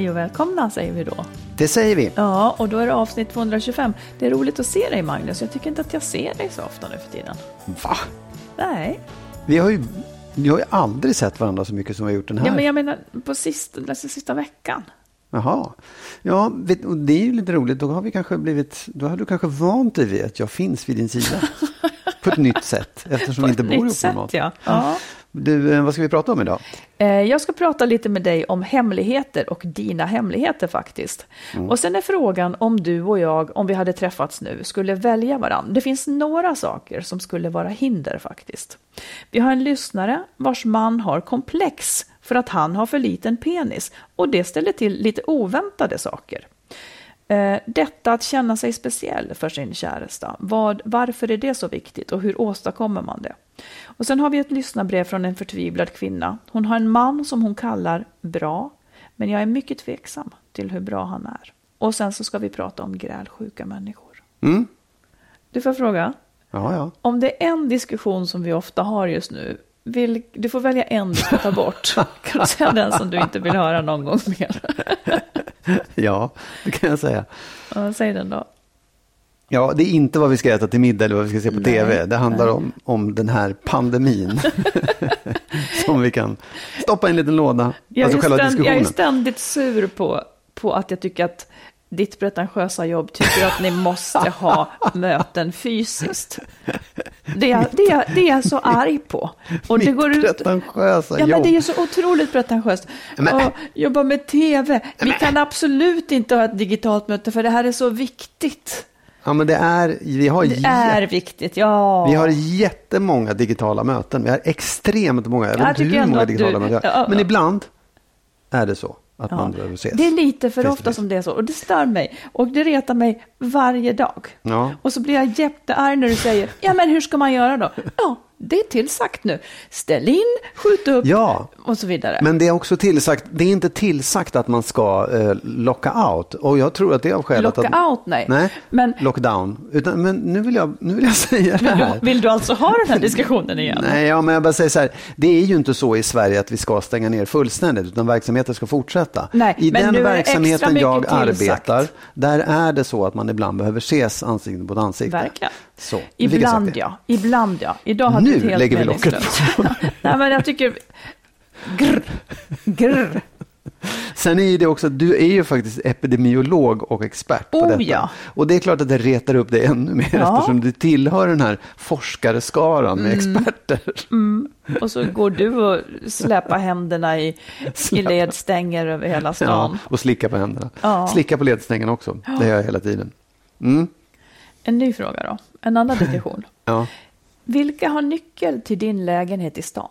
Hej och välkomna säger vi då. Det säger vi. Ja, och då är det avsnitt 225. Det är roligt att se dig Magnus. Jag tycker inte att jag ser dig så ofta nu för tiden. Va? Nej. Vi har ju, vi har ju aldrig sett varandra så mycket som vi har gjort den här. Ja, men jag menar på sista, den sista veckan. Jaha. Ja, det är ju lite roligt. Då har, vi kanske blivit, då har du kanske vant dig vid att jag finns vid din sida. på ett nytt sätt, eftersom vi inte bor ihop normalt. ja. ja. Du, eh, vad ska vi prata om idag? Eh, Jag ska prata lite med dig om hemligheter och dina hemligheter faktiskt. Och sen är frågan om du och jag, om vi hade träffats nu, skulle välja varandra. Det finns några saker som skulle vara hinder faktiskt. Vi har en lyssnare vars man har komplex för att han har för liten penis och det ställer till lite oväntade saker. Eh, Detta att känna sig speciell för sin käresta, vad, varför är det så viktigt och hur åstadkommer man det? Och sen har vi ett lyssnarbrev från en förtvivlad kvinna. Hon har en man som hon kallar bra, men jag är mycket tveksam till hur bra han är. Och sen så ska vi prata om grälsjuka människor. Mm? Du får fråga, Ja, ja. om det är en diskussion som vi ofta har just nu, vill, du får välja en du ska ta bort. Kan du säga den som du inte vill höra någon gång mer? Ja, det kan jag säga. Ja, säg den då. Ja, det är inte vad vi ska äta till middag eller vad vi ska se på tv. Det handlar om, om den här pandemin. som vi kan stoppa i en liten låda. Jag, alltså är, själva ständ, jag är ständigt sur på, på att jag tycker att ditt pretentiösa jobb tycker att ni måste ha möten fysiskt. Det är, det, är, det är jag så arg på. Och det Mitt går ut, pretentiösa ja, men jobb. det är så otroligt pretentiöst. Men- Och jobba med tv. Vi kan absolut inte ha ett digitalt möte för det här är så viktigt. Ja, men det är, vi har, Det är viktigt, ja. vi har jättemånga digitala möten. Vi har extremt många. Jag vet inte hur många att du- digitala möten har. Ja, Men ja. ibland är det så att Ja. man behöver ses. Det är lite för ofta som det är så. Och det stör mig. Och det retar mig varje dag. Ja. Och så blir jag jättearg när du säger, ja men hur ska man göra då? Ja, det är tillsagt nu. Ställ in, skjut upp Ja. och så vidare. Men det är också tillsagt, det är inte tillsagt att man ska eh, locka out. Och jag tror att det är av skälet Locka att... out, nej. Nej, Men- lockdown. Utan, men nu vill, jag, nu vill jag säga det Vill här. du, vill du alltså ha den här diskussionen igen? Nej, ja, men jag bara säger så här. Det är ju inte så i Sverige att vi ska stänga ner fullständigt, utan verksamheten ska fortsätta. Nej, I men den nu verksamheten jag tillsagt. arbetar, där är det så att man ibland behöver ses ansikte mot ansikte. Verkligen. Så, Ibland ja, ibland ja. Idag har Nu helt lägger vi locket meningslöst. Nej men jag tycker, grr, grr. Sen är ju det också, du är ju faktiskt epidemiolog och expert på Oh, detta. ja. Och det är klart att det retar upp dig ännu mer Ja. eftersom du tillhör den här forskarskaran med Mm. experter. Och så går du och släpar händerna i, i ledstänger över hela Ja, stan. och slicka på händerna. Ja. Slicka på ledstängen också, det gör jag hela tiden. Mm. En ny fråga då, en annan diskussion. Ja. Vilka har nyckel till din lägenhet i stan?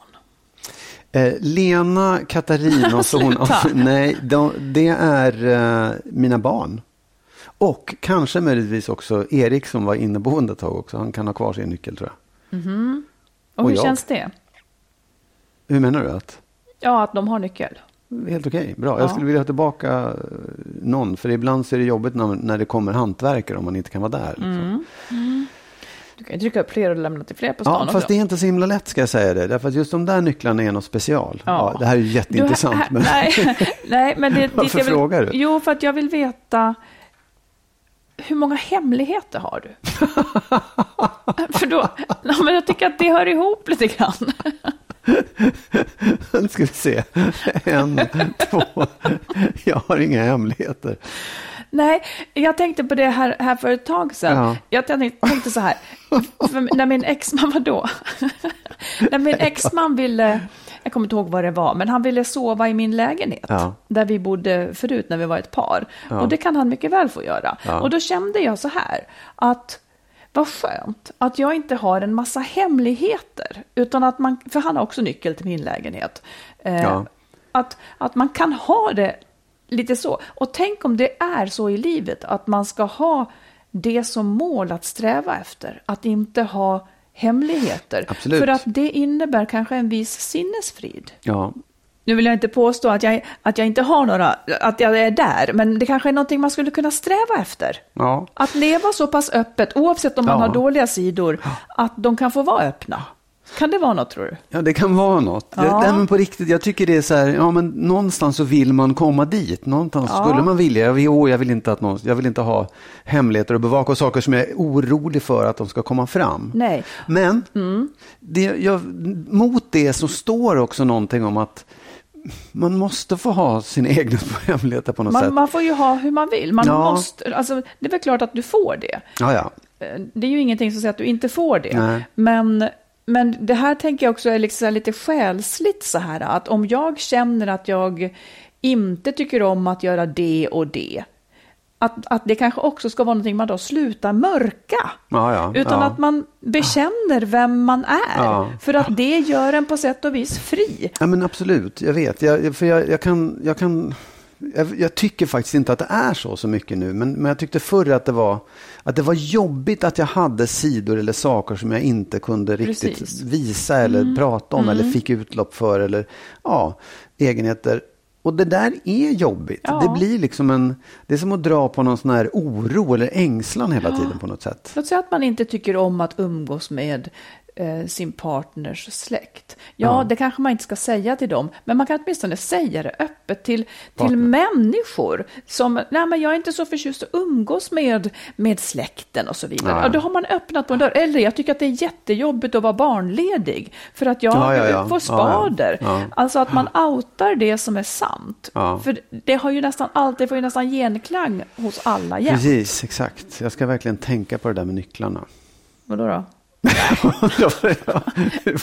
Eh, Lena, Katarina och. Sluta. Nej, de, det är eh, mina barn. Och kanske möjligtvis också Erik som var inneboende ett tag också. Han kan ha kvar sin nyckel tror jag. Och, Och hur jag. känns det? Hur menar du? att Ja, att de har nyckel. Helt okej, bra. Ja. Jag skulle vilja ha tillbaka eh, någon. För ibland så är det jobbigt när, när det kommer hantverkare om man inte kan vara där. Liksom. Du kan ju trycka upp fler och lämna till fler på stan Ja, också. fast det är inte så himla lätt ska jag säga det. Därför att just de där nycklarna är något special. Ja. Ja. det här är ju Du, jätteintressant. här- men... nej, nej, men det, Varför vill, frågar du? Jo, för att jag vill veta hur många hemligheter har du? för då, ja, men jag tycker att det hör ihop lite grann. Nu ska vi se. En, två. Jag har inga hemligheter. Nej, jag tänkte på det här, här för ett tag sedan. Ja. Jag tänkte, tänkte så här, när min exman, vadå? när min exman ville, jag kommer inte ihåg vad det var, men han ville sova i min lägenhet. Ja. Där vi bodde förut när vi var ett par. Ja. Och det kan han mycket väl få göra. Och då kände jag så här, att vad skönt att jag inte har en massa hemligheter. Utan att man, för han har också nyckel till min lägenhet. Eh, att, att man kan ha det lite så. Och tänk om det är så i livet, att man ska ha det som mål att sträva efter. Att inte ha hemligheter. Absolut. För att det innebär kanske en viss sinnesfrid. Ja, Nu vill jag inte påstå att jag, att jag inte har några, att jag är där, men det kanske är någonting man skulle kunna sträva efter. ja. Att leva så pass öppet, oavsett om man Ja. har dåliga sidor, att de kan få vara öppna. Kan det vara något tror du? Ja, det kan vara något. Ja. Nej, men på riktigt, jag tycker det är så här, ja men någonstans så vill man komma dit. Någonstans Ja. skulle man vilja. Jag vill, åh, jag, vill inte att någon, jag vill inte ha hemligheter och bevaka och saker som jag är orolig för att de ska komma fram. Nej. Men det, jag, mot det så står också någonting om att man måste få ha sina egna hemligheter på något sätt. Man, man får ju ha hur man vill. Man Ja. måste, alltså, det är väl klart att du får det. Ja, ja. Eh, Det är ju ingenting som säger att du inte får det. Nej. Men, men det här tänker jag också är liksom lite själsligt så här. Att om jag känner att jag inte tycker om att göra det och det. Att, att det kanske också ska vara någonting man då slutar mörka. Ja, ja, Utan ja. att man bekänner vem man är. För att det gör en på sätt och vis fri. Ja, men absolut, jag vet. Jag, för jag, jag kan... Jag kan jag, jag tycker faktiskt inte att det är så så mycket nu, men, men jag tyckte förr att det, var, att det var jobbigt att jag hade sidor eller saker som jag inte kunde riktigt Precis. visa eller prata om eller fick utlopp för eller ja, egenheter. Och det där är jobbigt. Ja. Det blir liksom en, det är som att dra på någon sån här oro eller ängslan hela tiden på något sätt. Låt säga att man inte tycker om att umgås med eh, sin partners släkt. Ja, Ja. det kanske man inte ska säga till dem, men man kan åtminstone säga det öppet till, till människor som, nej men jag är inte så förtjust att umgås med, med släkten och så vidare. Ja. Ja, då har man öppnat på en dörr. Eller jag tycker att det är jättejobbigt att vara barnledig för att jag Ja, ja, ja. får spader. ja. Alltså att man outar det som är sant. För det har ju nästan alltid, får ju nästan genklang hos alla jämt. Precis, exakt. Jag ska verkligen tänka på det där med nycklarna. Vadå då?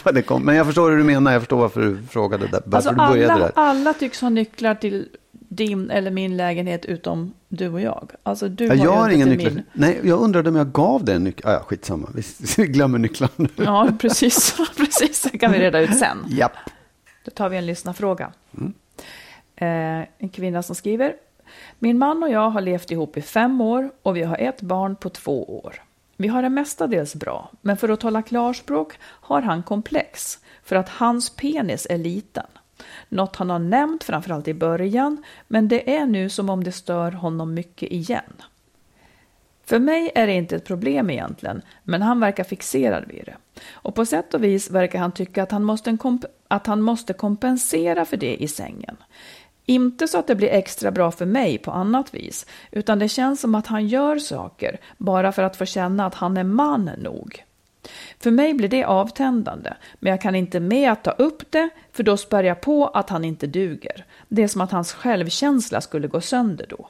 Vad det kom. Men jag förstår hur du menar. Jag förstår varför du frågade där. Varför Alltså du började alla, där. alla tycks ha nycklar till din eller min lägenhet utom du och jag. Alltså du Ja, har jag har till nycklar. min. Nej, jag undrade om jag gav dig en nyckel. Ah, ja, skitsamma. Vi glömmer nycklarna nu. Ja, precis. precis. Det kan vi reda ut sen. Japp. Då tar vi en lyssnarfråga. Eh, en kvinna som skriver. Min man och jag har levt ihop i fem år och vi har ett barn på två år. Vi har det mestadels bra, men för att tala klarspråk har han komplex för att hans penis är liten. Något han har nämnt framförallt i början, men det är nu som om det stör honom mycket igen. För mig är det inte ett problem egentligen, men han verkar fixerad vid det. Och på sätt och vis verkar han tycka att han måste, komp- att han måste kompensera för det i sängen. Inte så att det blir extra bra för mig på annat vis, utan det känns som att han gör saker bara för att få känna att han är man nog. För mig blir det avtändande, men jag kan inte med att ta upp det, för då spär jag på att han inte duger. Det är som att hans självkänsla skulle gå sönder då.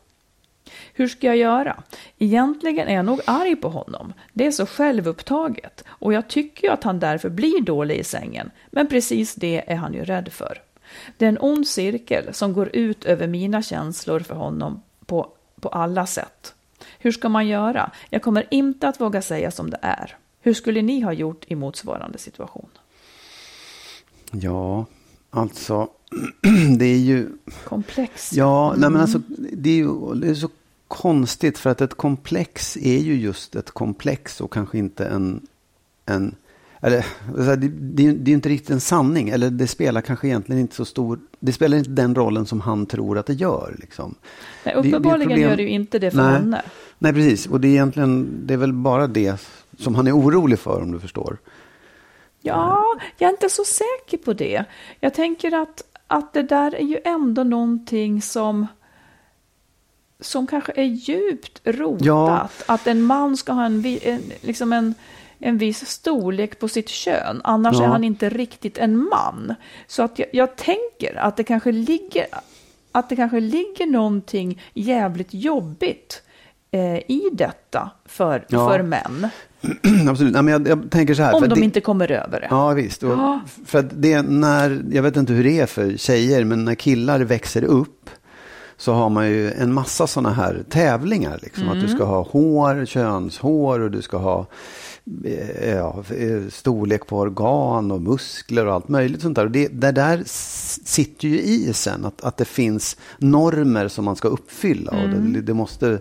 Hur ska jag göra? Egentligen är jag nog arg på honom. Det är så självupptaget och jag tycker ju att han därför blir dålig i sängen. Men precis det är han ju rädd för. Det är en ond cirkel som går ut över mina känslor för honom på, på alla sätt. Hur ska man göra? Jag kommer inte att våga säga som det är. Hur skulle ni ha gjort i motsvarande situation? Ja, alltså. Det är ju. Komplex. Ja, nej men alltså. Det är ju det är så konstigt för att ett komplex är ju just ett komplex och kanske inte en, en eller, det, det, det är inte riktigt en sanning, eller det spelar kanske egentligen inte så stor, det spelar inte den rollen som han tror att det gör. Liksom. Nej, uppenbarligen det, det gör det ju inte det för nej, henne. Nej, precis. Och det är egentligen, det är väl bara det som han är orolig för, om du förstår. Ja, jag är inte så säker på det. Jag tänker att, att det där är ju ändå någonting som som kanske är djupt rotat. Ja. Att en man ska ha en, en, liksom en, en viss storlek på sitt kön. Annars ja. är han inte riktigt en man. Så att jag, jag, tänker att det kanske ligger att det kanske ligger någonting jävligt jobbigt eh, i detta för, ja. för män. Absolut. Nej, men jag, jag, tänker så här. Om de det, inte kommer över det. Ja, visst. Och ja. För att det när, jag vet inte hur det är för tjejer, men när killar växer upp så har man ju en massa sådana här tävlingar. Liksom. Mm. Att du ska ha hår, könshår och du ska ha ja, eh, storlek på organ och muskler och allt möjligt sånt där. Och det, det där sitter ju i sen, att, att det finns normer som man ska uppfylla. Mm. Och det, mm. det, måste,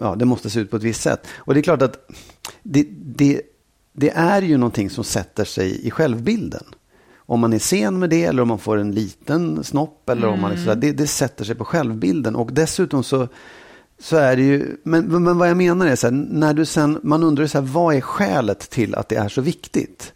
ja, det måste se ut på ett visst sätt. Och det är klart att det, det, det är ju någonting som sätter sig i självbilden om man är sen med det eller om man får en liten snopp eller mm. om man liksom, det, det sätter sig på självbilden. Och dessutom så, så är det ju, men, men vad jag menar är så här, när du sen, man undrar så här, vad är skälet till att det är så viktigt?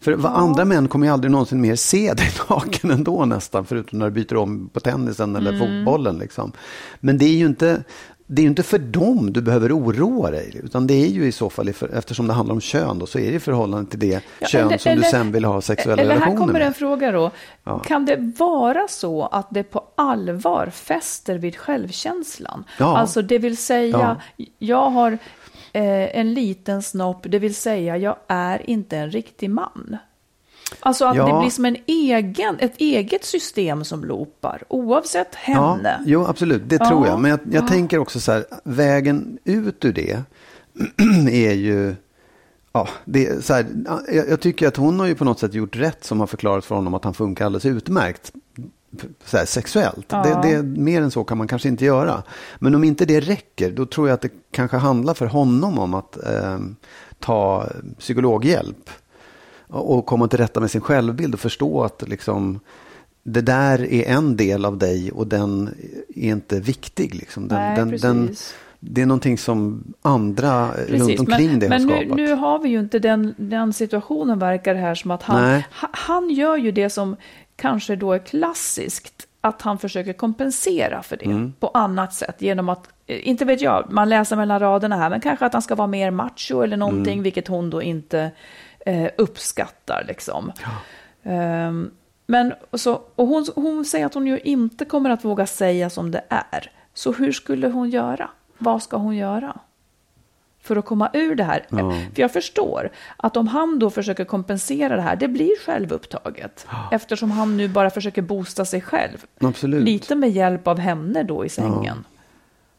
För ja. andra män kommer ju aldrig någonsin mer se dig naken ändå nästan, förutom när du byter om på tennisen eller mm. fotbollen. Liksom. Men det är ju inte, det är ju inte för dem du behöver oroa dig, utan det är ju i så fall, eftersom det handlar om kön, då, så är det i förhållande till det ja, kön eller, som eller, du sen vill ha sexuella relationer med. Här kommer en fråga då. Ja. Kan det vara så att det på allvar fäster vid självkänslan? Ja. Alltså det vill säga, jag har eh, en liten snopp, det vill säga jag är inte en riktig man. Alltså att ja. det blir som en egen, ett eget system som loopar, oavsett henne. Ja, jo, absolut, det ja. tror jag. Men jag, jag ja. tänker också så här, vägen ut ur det är ju... Ja, det så här, jag, jag, tycker att hon har ju på något sätt gjort rätt som har förklarat för honom att han funkar alldeles utmärkt så här, sexuellt. Ja. Det, det, mer än så kan man kanske inte göra. Men om inte det räcker, då tror jag att det kanske handlar för honom om att eh, ta psykologhjälp och komma till rätta med sin självbild och förstå att liksom, det där är en del av dig och den är inte viktig. Liksom. Den, Nej, den, den, det är någonting som andra precis. runt omkring men, det har men skapat. Men nu, nu, har vi ju inte den, den situationen verkar det här som att han, han gör ju det som kanske då är klassiskt. Att han försöker kompensera för det mm. på annat sätt genom att, eh, inte vet jag, man läser mellan raderna här, men kanske att han ska vara mer macho eller någonting, mm. vilket hon då inte eh, uppskattar. Liksom. Ja. Um, men så, och hon, hon säger att hon ju inte kommer att våga säga som det är. Så hur skulle hon göra? Vad ska hon göra? För att komma ur det här. Ja. För jag förstår att om han då försöker kompensera det här, det blir självupptaget. Ja. Eftersom han nu bara försöker boosta sig själv. Absolut. Lite med hjälp av henne då i sängen. Ja.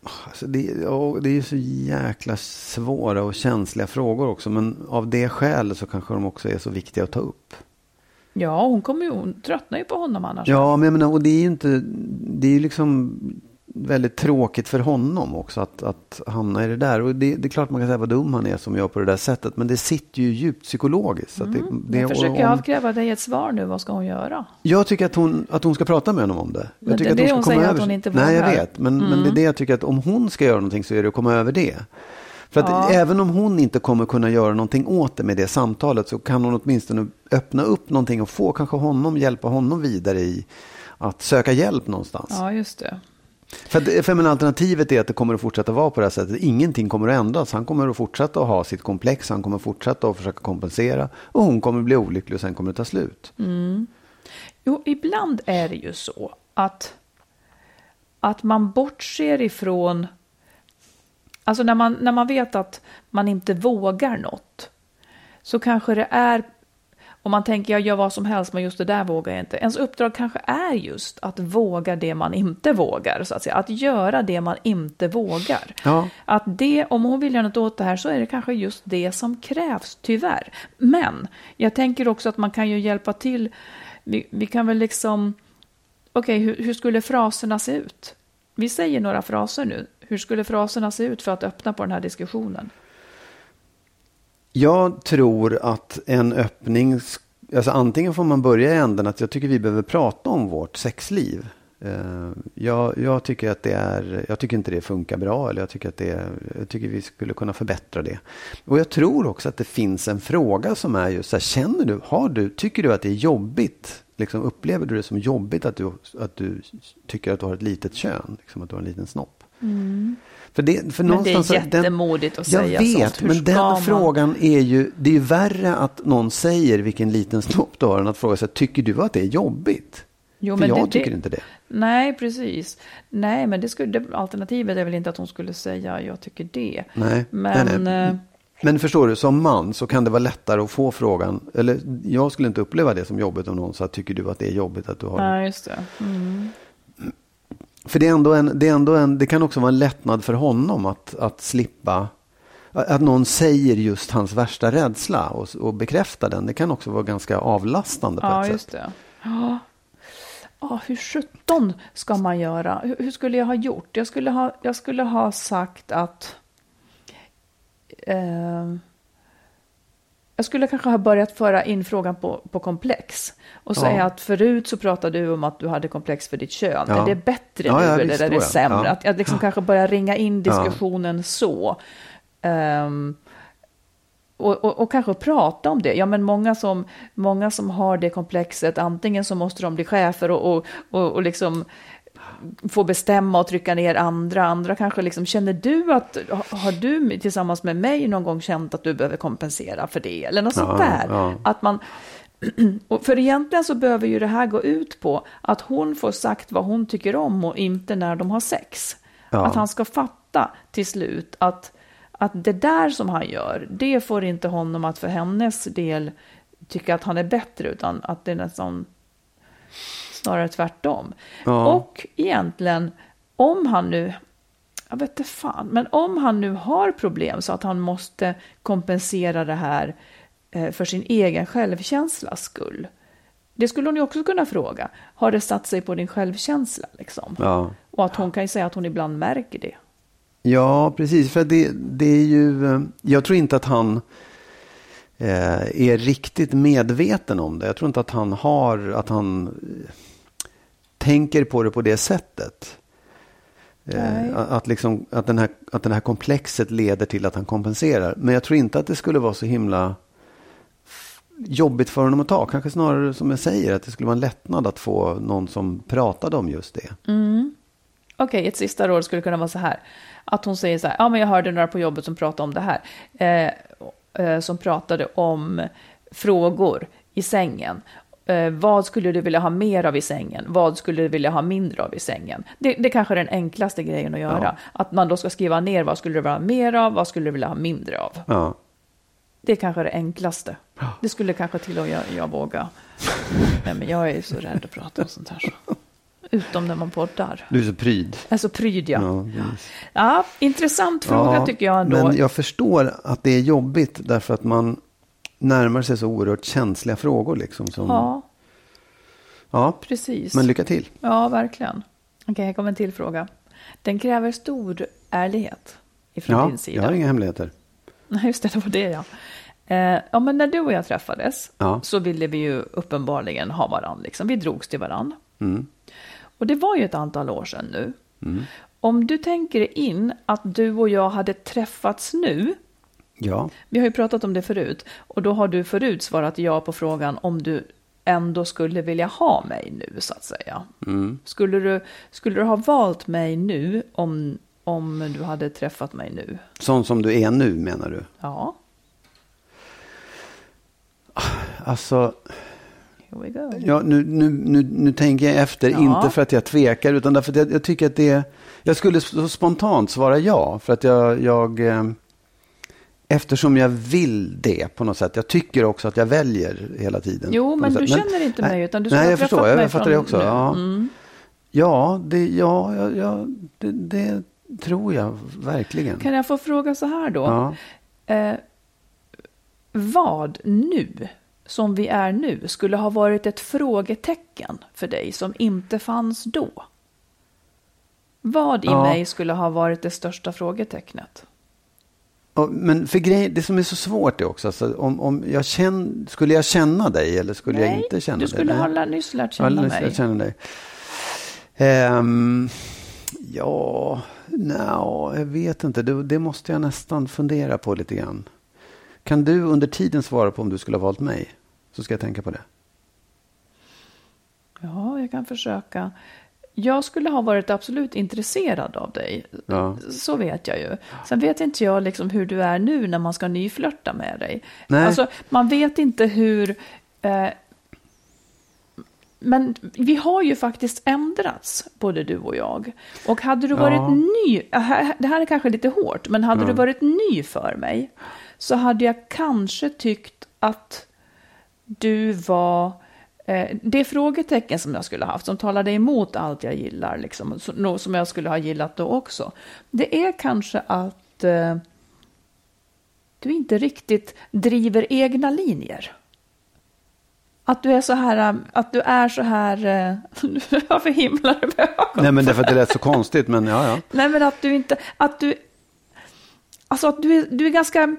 Alltså det, det är ju så jäkla svåra och känsliga frågor också. Men av det skälet så kanske de också är så viktiga att ta upp. Ja, hon, kommer ju, hon tröttnar ju på honom annars. Ja, men jag menar, och det är ju inte, det är ju liksom väldigt tråkigt för honom också att, att hamna i det där. Och det, det, är klart man kan säga vad dum han är som gör på det där sättet. Men det sitter ju djupt psykologiskt. Mm. det, det, jag försöker om, avkräva dig ett svar nu. Vad ska hon göra? Jag tycker att hon, att hon ska prata med honom om det. Jag tycker det att hon, hon säger över. att hon inte vågar. Nej, jag vet. Men, mm. men det är det jag tycker att om hon ska göra någonting så är det att komma över det. För att ja. även om hon inte kommer kunna göra någonting åt det med det samtalet så kan hon åtminstone öppna upp någonting och få kanske honom, hjälpa honom vidare i att söka hjälp någonstans. Ja, just det. För, för men alternativet är att det kommer att fortsätta vara på det här sättet. Ingenting kommer att ändras. Han kommer att fortsätta att ha sitt komplex. Han kommer att fortsätta att försöka kompensera. Och hon kommer att bli olycklig och sen kommer det ta slut. Mm. Jo, ibland är det ju så att, att man bortser ifrån... Alltså när man, när man vet att man inte vågar något så kanske det är om man tänker jag gör vad som helst men just det där vågar jag inte. Ens uppdrag kanske är just att våga det man inte vågar. Så att, säga. att göra det man inte vågar. Ja. Att det, om hon vill göra något åt det här så är det kanske just det som krävs, tyvärr. Men jag tänker också att man kan ju hjälpa till. Vi, vi kan väl liksom, okej okay, hur, hur skulle fraserna se ut? Vi säger några fraser nu. hur skulle fraserna se ut för att öppna på den här diskussionen? Jag tror att en öppning, alltså antingen får man börja i änden att jag tycker vi behöver prata om vårt sexliv. Eh, jag, jag, tycker att det är, jag tycker inte det funkar bra eller jag tycker att det jag tycker vi skulle kunna förbättra det. Och jag tror också att det finns en fråga som är just så här, känner du, har du, tycker du att det är jobbigt? Liksom, upplever du det som jobbigt att du, att du tycker att du har ett litet kön? Liksom, att du har en liten snopp? Mm. För det, för. Men det är så- den- jättemodigt att jag säga vet, sånt. Hur men den man- frågan är ju, det är ju värre att någon säger vilken liten snopp du har än att fråga sig, tycker du att det är jobbigt? Jo, För men jag det- tycker det- inte det. Nej, precis. Nej, men det skulle, det, alternativet är väl inte att hon skulle säga jag tycker det. Nej, Men, nej, nej. eh, Men förstår du, som man så kan det vara lättare att få frågan, eller jag skulle inte uppleva det som jobbigt om någon sa, tycker du att det är jobbigt att du har nej, just det. Mm. För det är ändå en, det är ändå en, det kan också vara en lättnad för honom att, att slippa, att någon säger just hans värsta rädsla och, och bekräftar den. Det kan också vara ganska avlastande på Ja, ett just sätt. det. Ja. Ja, hur sjutton ska man göra? Hur, hur skulle jag ha gjort? Jag skulle ha, jag skulle ha sagt att... Eh, jag skulle kanske ha börjat föra in frågan på, på komplex. Och Ja. säga att förut så pratade du om att du hade komplex för ditt kön. Ja. Är det bättre Ja, nu ja, eller är det ja. sämre? Ja. Att jag liksom kanske börjar ringa in Ja. diskussionen så. Ehm, och, och, och kanske prata om det. Ja, men många som, många som har det komplexet, antingen så måste de bli chefer och, och, och, och liksom få bestämma och trycka ner andra. Andra kanske liksom, känner du att, har- du tillsammans med mig någon gång känt att du behöver kompensera för det? Eller något sånt Ja, där. ja. Att man, och för egentligen så behöver ju det här gå ut på att hon får sagt vad hon tycker om och inte när de har sex. Ja. Att han ska fatta till slut att, att det där som han gör, det får inte honom att för hennes del tycka att han är bättre, utan att det är nästan snarare tvärtom. Ja. Och egentligen, om han nu, jag vet inte fan, men om han nu har problem så att han måste kompensera det här eh, för sin egen självkänslas skull. Det skulle hon ju också kunna fråga. Har det satt sig på din självkänsla? Liksom? Ja. Och att hon kan ju säga att hon ibland märker det. Ja, precis. För det, det är ju, eh, jag tror inte att han är riktigt medveten om det. Jag tror inte att han har, att han eh, tänker på det på det sättet. Nej. Eh, att, liksom, att, den här, att den här komplexet leder till att han kompenserar. Men jag tror inte att det skulle vara så himla jobbigt för honom att ta. Kanske snarare som jag säger, att det skulle vara en lättnad att få någon som pratade om just det. Okej, ett sista råd skulle kunna vara så här. Att hon säger så här, ja men jag hörde några på jobbet som pratade om det här. Eh, eh, som pratade om frågor i sängen. Eh, vad skulle du vilja ha mer av i sängen? Vad skulle du vilja ha mindre av i sängen? Det, det kanske är den enklaste grejen att göra. Ja. Att man då ska skriva ner vad skulle du vilja ha mer av, vad skulle du vilja ha mindre av? Ja. Det är kanske det enklaste. Det skulle kanske till och med jag, jag våga. Nej, men jag är så rädd att prata om sånt här. Så. Utom när man poddar. Du är så pryd. Alltså pryd, ja. Ja, Ja, intressant fråga Ja, tycker jag ändå. Men jag förstår att det är jobbigt därför att man närmar sig så oerhört känsliga frågor. Liksom, som, Ja, ja, precis. men lycka till. Ja, verkligen. Okej, här kommer en till fråga. Den kräver stor ärlighet ifrån Ja, din sida. jag har inga hemligheter. Nej, just det, det var det ja. Eh, ja, men när du och jag träffades Ja. så ville vi ju uppenbarligen ha varandra. Liksom. Vi drogs till varandra. Mm. Och det var ju ett antal år sedan nu. Om du tänker in att du och jag hade träffats nu. Ja, Vi har ju pratat om det förut. Och då har du förut svarat ja på frågan om du ändå skulle vilja ha mig nu, så att säga. Skulle, du, skulle du ha valt mig nu om, om du hade träffat mig nu? sån som du är nu menar du? Ja, Alltså, here we go. ja, nu, nu, nu, nu tänker jag efter, Ja. inte för att jag tvekar, utan därför att jag, jag tycker att det Jag skulle så spontant svara ja, för att jag, jag eh, Eftersom jag vill det på något sätt. Jag tycker också att jag väljer hela tiden. Jo, men du sätt. känner inte nej, mig, utan du Nej, jag förstår. Jag, jag fattar det också. nu. Ja, Mm. ja, det, ja, ja, ja det, det tror jag verkligen. Kan jag få fråga så här då? Ja. Eh, vad nu, som vi är nu, skulle ha varit ett frågetecken för dig som inte fanns då? Vad i Ja. mig skulle ha varit det största frågetecknet? Men för grej, det som är så svårt är också, alltså, om, om jag känn, skulle jag känna dig eller skulle jag inte känna du dig? skulle Nej. ha nyss lärt känna jag mig. känner dig. Ehm, ja, no, jag vet inte. Det, det måste jag nästan fundera på lite grann. Kan du under tiden svara på om du skulle ha valt mig? Så ska jag tänka på det. Ja, jag kan försöka. Jag skulle ha varit absolut intresserad av dig. Ja. Så vet jag ju. Sen vet inte jag liksom hur du är nu när man ska nyflörta med dig. Nej. Alltså, man vet inte hur... Eh, men vi har ju faktiskt ändrats, både du och jag. Och hade du varit Ja. ny, här- det här är kanske lite hårt, men hade du varit ny för mig så hade jag kanske tyckt att du var eh, det frågetecken som jag skulle ha haft, som talade emot allt jag gillar, liksom, som jag skulle ha gillat då också. Det är kanske att eh, du inte riktigt driver egna linjer. Att du är så här, eh, att du är så här, eh, varför himlar du med ögonen? Nej, men därför att det lät så konstigt, men ja, ja. Nej, men att du inte, att du, alltså att du är, du är ganska,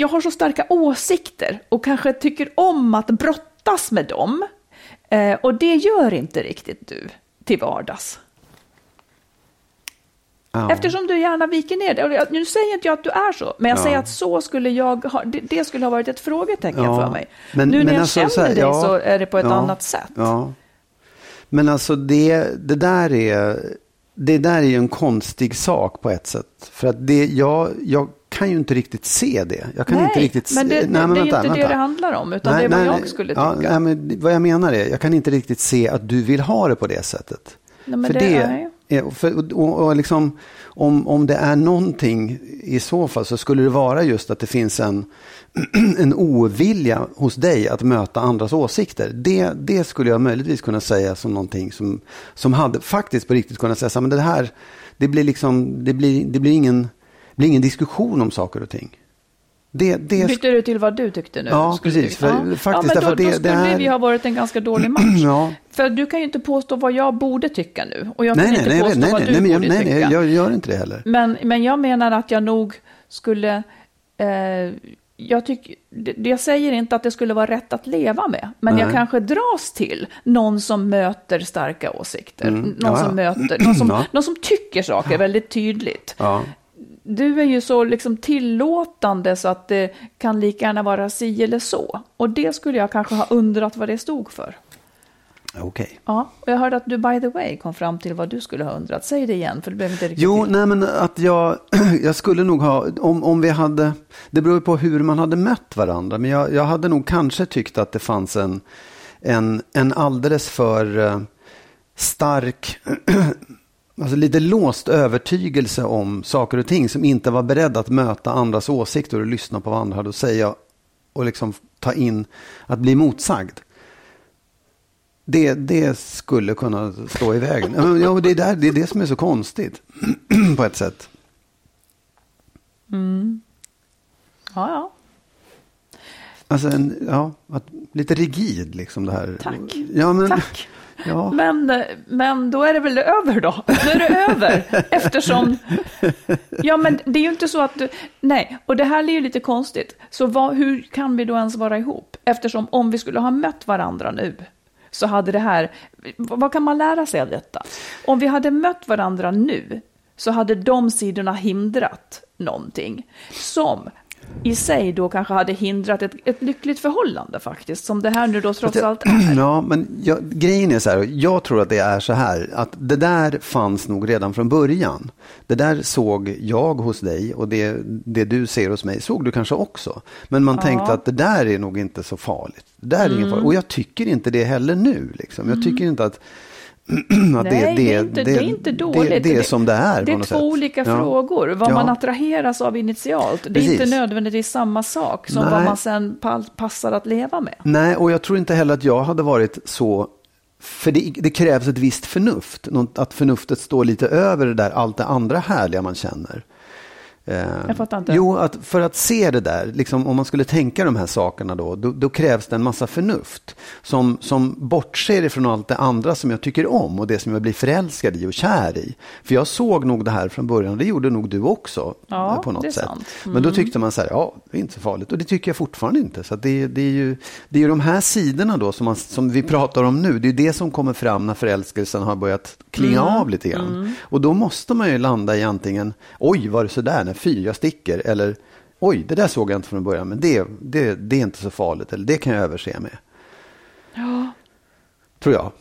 jag har så starka åsikter och kanske tycker om att brottas med dem. Eh, och det gör inte riktigt du till vardags. ja. Eftersom du gärna viker ner dig. Jag- Nu säger inte jag att du är så, men jag Ja. säger att så skulle jag ha, det, det skulle ha varit ett frågetecken Ja. för mig. Men- nu när men jag alltså, känner så här, dig ja, så är det på ett annat sätt. Men alltså det, det där är det där är ju en konstig sak på ett sätt. För att det, jag, jag kan ju inte riktigt se det. Jag kan nej, inte riktigt men det, se, det, nej, men det är ju vänta, inte det vänta. det handlar om, utan det är vad jag skulle ja, tycka. Nej, men vad jag menar är, jag kan inte riktigt se att du vill ha det på det sättet. Nej, för det- det, nej. är, för, och, och liksom, om, om det är någonting i så fall så skulle det vara just att det finns en, en ovilja hos dig att möta andras åsikter. Det, det skulle jag möjligtvis kunna säga som någonting som, som hade faktiskt på riktigt kunnat säga så här, men det här, det blir liksom, det blir, det blir ingen, det blir ingen diskussion om saker och ting. Det, det, Byter du till vad du tyckte nu? Ja, Skulle precis, för ja. faktiskt, ja, men då, det- då skulle är- vi ha varit en ganska dålig match. Ja. För du kan ju inte påstå vad jag borde tycka nu. Och jag nej, kan nej, inte nej, påstå nej, vad nej, du nej, borde nej, tycka. nej, jag gör inte det heller. Men, men jag menar att jag nog skulle... Eh, jag, tyck, jag säger inte att det skulle vara rätt att leva med, men jag Nej. kanske dras till någon som möter starka åsikter. Mm, Någon, ja, som ja. möter, någon, som, Ja. någon som tycker saker väldigt tydligt. Du är ju så liksom tillåtande så att det kan lika gärna vara si eller så. Och det skulle jag kanske ha undrat vad det stod för. Okej. Ja, och jag hörde att du by the way kom fram till vad du skulle ha undrat. Säg det igen, för du behöver inte riktigt Jo, nej men att jag, jag skulle nog ha, om, om vi hade, det beror ju på hur man hade mött varandra, men jag, jag hade nog kanske tyckt att det fanns en, en, en alldeles för eh, stark, alltså lite låst övertygelse om saker och ting som inte var beredd att möta andras åsikter och lyssna på vad andra hade att säga och liksom ta in att bli motsagd. Det, det skulle kunna stå i vägen. Ja, det, är där, det är det som är så konstigt på ett sätt. Ja, ja. Alltså en, ja, att, lite rigid liksom det här. Tack. Ja, men, Tack. Ja, Men, men då är det väl över då? Då är det över. Eftersom... Ja, men det är ju inte så att du... Nej, och det här är ju lite konstigt. Så vad, hur kan vi då ens vara ihop? Eftersom om vi skulle ha mött varandra nu så hade det här... Vad kan man lära sig av detta? Om vi hade mött varandra nu så hade de sidorna hindrat någonting som i sig då kanske hade hindrat ett, ett lyckligt förhållande faktiskt, som det här nu då trots allt är. Ja, men jag, grejen är så här, jag tror att det är så här, att det där fanns nog redan från början. Det där såg jag hos dig och det, det du ser hos mig såg du kanske också. Men man tänkte att det där är nog inte så farligt. Det där är ingen Mm. farligt. Och jag tycker inte det heller nu. Liksom. Jag tycker inte att Nej, det, är inte, det, är inte dåligt. Det, det är som det är. Det är två sätt. olika Ja. frågor. Vad Ja. man attraheras av initialt. Det är Precis. inte nödvändigtvis samma sak som Nej. vad man sen pa- passar att leva med. Nej, och jag tror inte heller att jag hade varit så... För det, det krävs ett visst förnuft. Att förnuftet står lite över det där, allt det andra härliga man känner. Eh, Jag fattar inte. Jo, att för att se det där, liksom, om man skulle tänka de här sakerna då, då, då krävs det en massa förnuft som, som bortser ifrån allt det andra som jag tycker om och det som jag blir förälskad i och kär i. För jag såg nog det här från början, det gjorde nog du också Ja, eh, på något sätt. sant. Men då tyckte man så här, ja, det är inte så farligt. Och det tycker jag fortfarande inte. Så det, det, är ju, det är ju de här sidorna då som, man, som vi pratar om nu, det är det som kommer fram när förälskelsen har börjat klinga av lite grann. Och då måste man ju landa i antingen, oj, var det så där, nej fy, jag sticker, eller oj, det där såg jag inte från början, men det, det, det är inte så farligt, eller det kan jag överse med. Ja. Tror jag.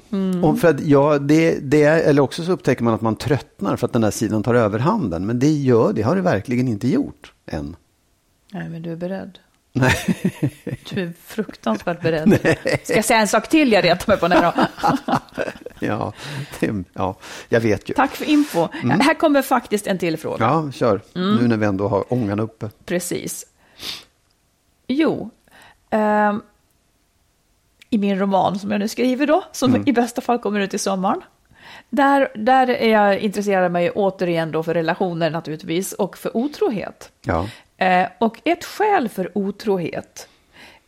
Och för att, ja, det, det är, eller också så upptäcker man att man tröttnar för att den där sidan tar överhanden. Men det gör det har det verkligen inte gjort än. Nej, men du är beredd. Nej. Du är fruktansvärt beredd. Ska jag säga en sak till jag retar mig på nu då? Ja, det, ja, jag vet ju. Tack för info. Här kommer faktiskt en till fråga. Ja, kör. Nu när vi ändå har ångan uppe. Precis. Jo, ehm, i min roman som jag nu skriver då, som i bästa fall kommer ut i sommaren. Där, där är jag intresserad mig återigen då för relationer naturligtvis och för otrohet. Ja, Eh, och ett skäl för otrohet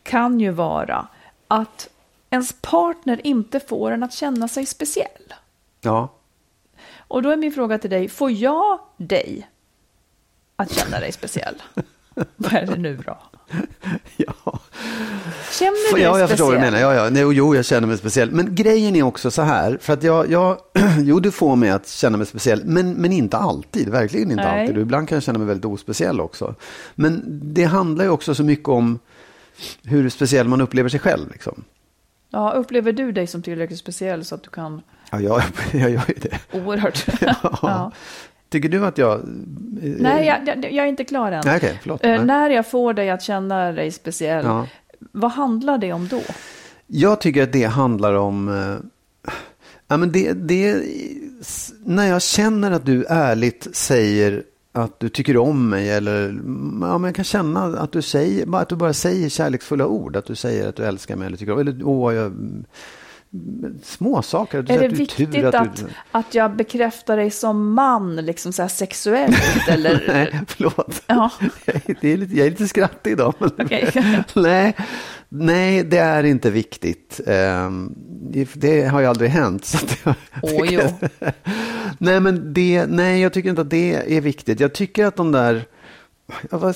kan ju vara att ens partner inte får en att känna sig speciell. ja. Och då är min fråga till dig, får jag dig att känna dig speciell? Vad är det nu då? ja. Känner du dig Ja, jag förstår vad du menar. Ja, ja. Och Jo, jag känner mig speciell. Men grejen är också så här, för att jag, jag jo, du får mig att känna mig speciell, men, men inte alltid, verkligen inte Nej. alltid. Ibland kan jag känna mig väldigt ospeciell också. Men det handlar ju också så mycket om hur speciell man upplever sig själv. Liksom. Ja, upplever du dig som tillräckligt speciell så att du kan Ja, jag, jag gör ju det. oerhört... Ja. ja. Tycker du att jag... Nej, jag, jag, jag är inte klar än. Nej, okej, förlåt. Eh, Nej. när jag får dig att känna dig speciell, Ja vad handlar det om då? Jag tycker att det handlar om... Eh, ja, men det, det, när jag känner att du ärligt säger att du tycker om mig eller ja, men jag kan känna att du, säger, bara att du bara säger kärleksfulla ord. Att du säger att du älskar mig eller tycker om eller åh, jag, små saker. Att du Är det att du viktigt att, att jag bekräftar dig som man, liksom så här sexuellt? eller? Nej, förlåt. Ja. Det är lite, jag är lite skrattig idag. Men nej, nej, det är inte viktigt. Ehm, det, har ju aldrig hänt. Så jag Åh, jo. nej, men det, nej, jag tycker inte att det är viktigt. Jag tycker att de där...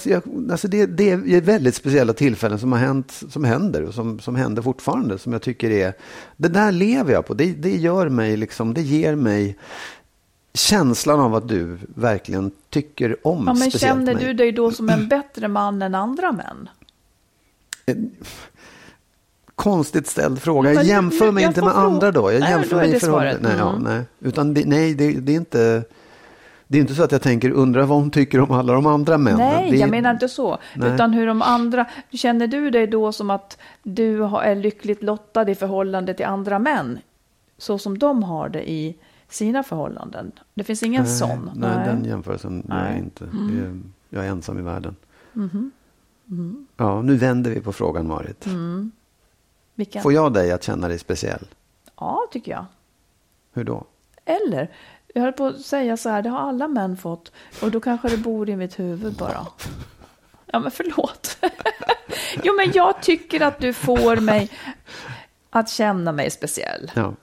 jag- Alltså det, det är väldigt speciella tillfällen som har hänt, som händer och som, som händer fortfarande. Som jag tycker är... Det där lever jag på. Det, det gör mig liksom, det ger mig känslan av att du verkligen tycker om Ja, men känner mig. du dig då som en bättre man än andra män? Konstigt ställd fråga. Men Jag jämför mig inte med andra då. Jag Nej, jämför då mig i förhållande... Nej, ja, Mm. nej. Utan nej, det, det är inte... Det är inte så att jag tänker undra vad hon tycker om alla de andra männen. Nej, det, jag menar inte så. Nej. Utan hur de andra... Känner du dig då som att du är lyckligt lottad i förhållande till andra män? Så som de har det i sina förhållanden? Det finns ingen nej, sån? Nej, den jämförelsen gör jag Nej. Mm. inte. Är, jag är ensam i världen. Mhm. Mm. Ja, nu vänder vi på frågan, Marit. Vilken? Får jag dig att känna dig speciell? Ja, tycker jag. Hur då? Eller, jag höll på att säga så här, det har alla män fått. Och då kanske det bor i mitt huvud bara. Ja, men förlåt. jo, men jag tycker att du får mig att känna mig speciell. Ja,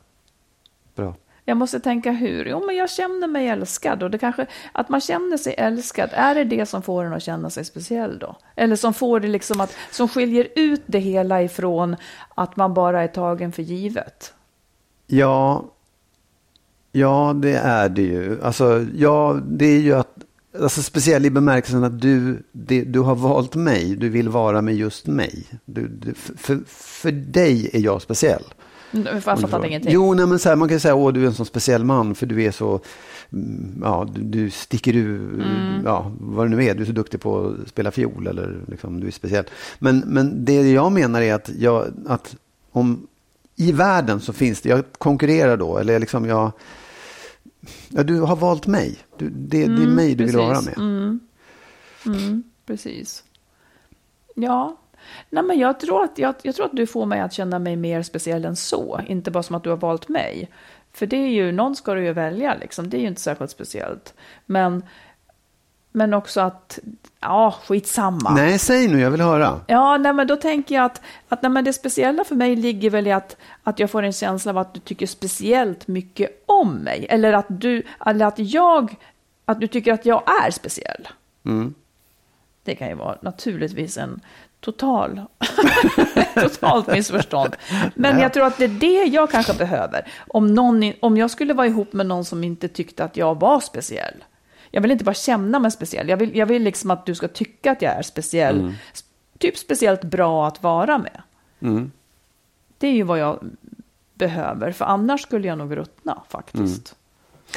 bra. Jag måste tänka hur. Jo, men jag känner mig älskad. Och det kanske, att man känner sig älskad, är det det som får en att känna sig speciell då? Eller som får det liksom att, som skiljer ut det hela ifrån att man bara är tagen för givet? Ja, ja det är det ju. Alltså, ja, det är ju att, alltså speciell i bemärkelsen att du, det, du har valt mig, du vill vara med just mig. Du, du, för, för dig är jag speciell. Mm, Jag fattar ingenting. Jo, nej, men så här, man kan säga att du är en sån speciell man för du är så, mm, ja, du, du sticker ur, Mm. ja, vad det nu är, du är så duktig på att spela fiol eller liksom, du är speciell. Men, men det jag menar är att, jag, att om i världen så finns det, jag konkurrerar då, eller liksom jag, ja, du har valt mig. Du, det, det är mig du vill vara precis. med. Mm. Mm, precis. Ja, Nej, men jag, tror att, jag, jag tror att du får mig att känna mig mer speciell än så. Inte bara som att du har valt mig. För det är ju, någon ska du ju välja liksom. Det är ju inte särskilt speciellt. Men men också att, ja, skitsamma. Nej, säg nu, jag vill höra. Ja, nej, men då tänker jag att, att nej, men det speciella för mig ligger väl i att, att jag får en känsla av att du tycker speciellt mycket om mig. Eller att, du, eller att jag, att du tycker att jag är speciell. Mm. Det kan ju vara naturligtvis en total, totalt missförstånd. Men jag tror att det är det jag kanske behöver. Om, någon, om jag skulle vara ihop med någon som inte tyckte att jag var speciell. Jag vill inte bara känna mig speciell. Jag vill, jag vill liksom att du ska tycka att jag är speciell. Mm. Typ speciellt bra att vara med. Mm. Det är ju vad jag behöver. För annars skulle jag nog ruttna faktiskt.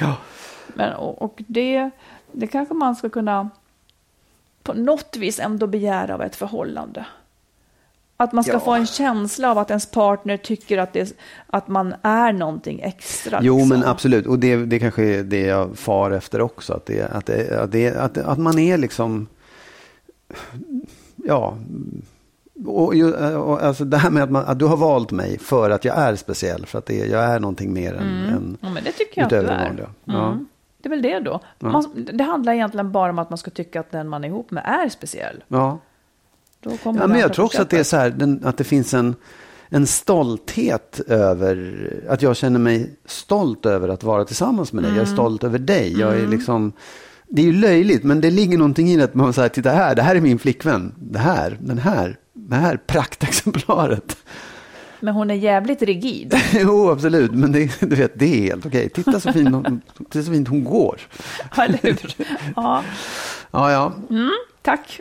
Ja. Men, och, och det, det kanske man ska kunna på något vis ändå begära av ett förhållande. Att man ska Ja. få en känsla av att ens partner tycker att, det, att man är någonting extra. Jo, liksom. men absolut. Och det, det kanske är det jag far efter också. Att, det, att, det, att, det, att, att man är liksom... Ja. Och, och, alltså det här med att, man, att du har valt mig för att jag är speciell. För att det, jag är någonting mer än, än Ja, men det tycker jag att du är. vanliga. Ja. Mm. Det är väl det då. Man, det handlar egentligen bara om att man ska tycka att den man är ihop med är speciell. Ja. Då kommer Ja, men jag tror också att det är så här, den, att det finns en, en stolthet över, att jag känner mig stolt över att vara tillsammans med dig. Jag är Mm. stolt över dig. Jag är liksom, det är ju löjligt, men det ligger någonting i att man säger, titta här, det här är min flickvän. Det här, den här, det här praktexemplaret. Men hon är jävligt rigid. jo, absolut, men det, du vet, det är helt okej. Titta så fint hon, titta så fint hon går. Eller hur? Ja, Ja, ja. tack.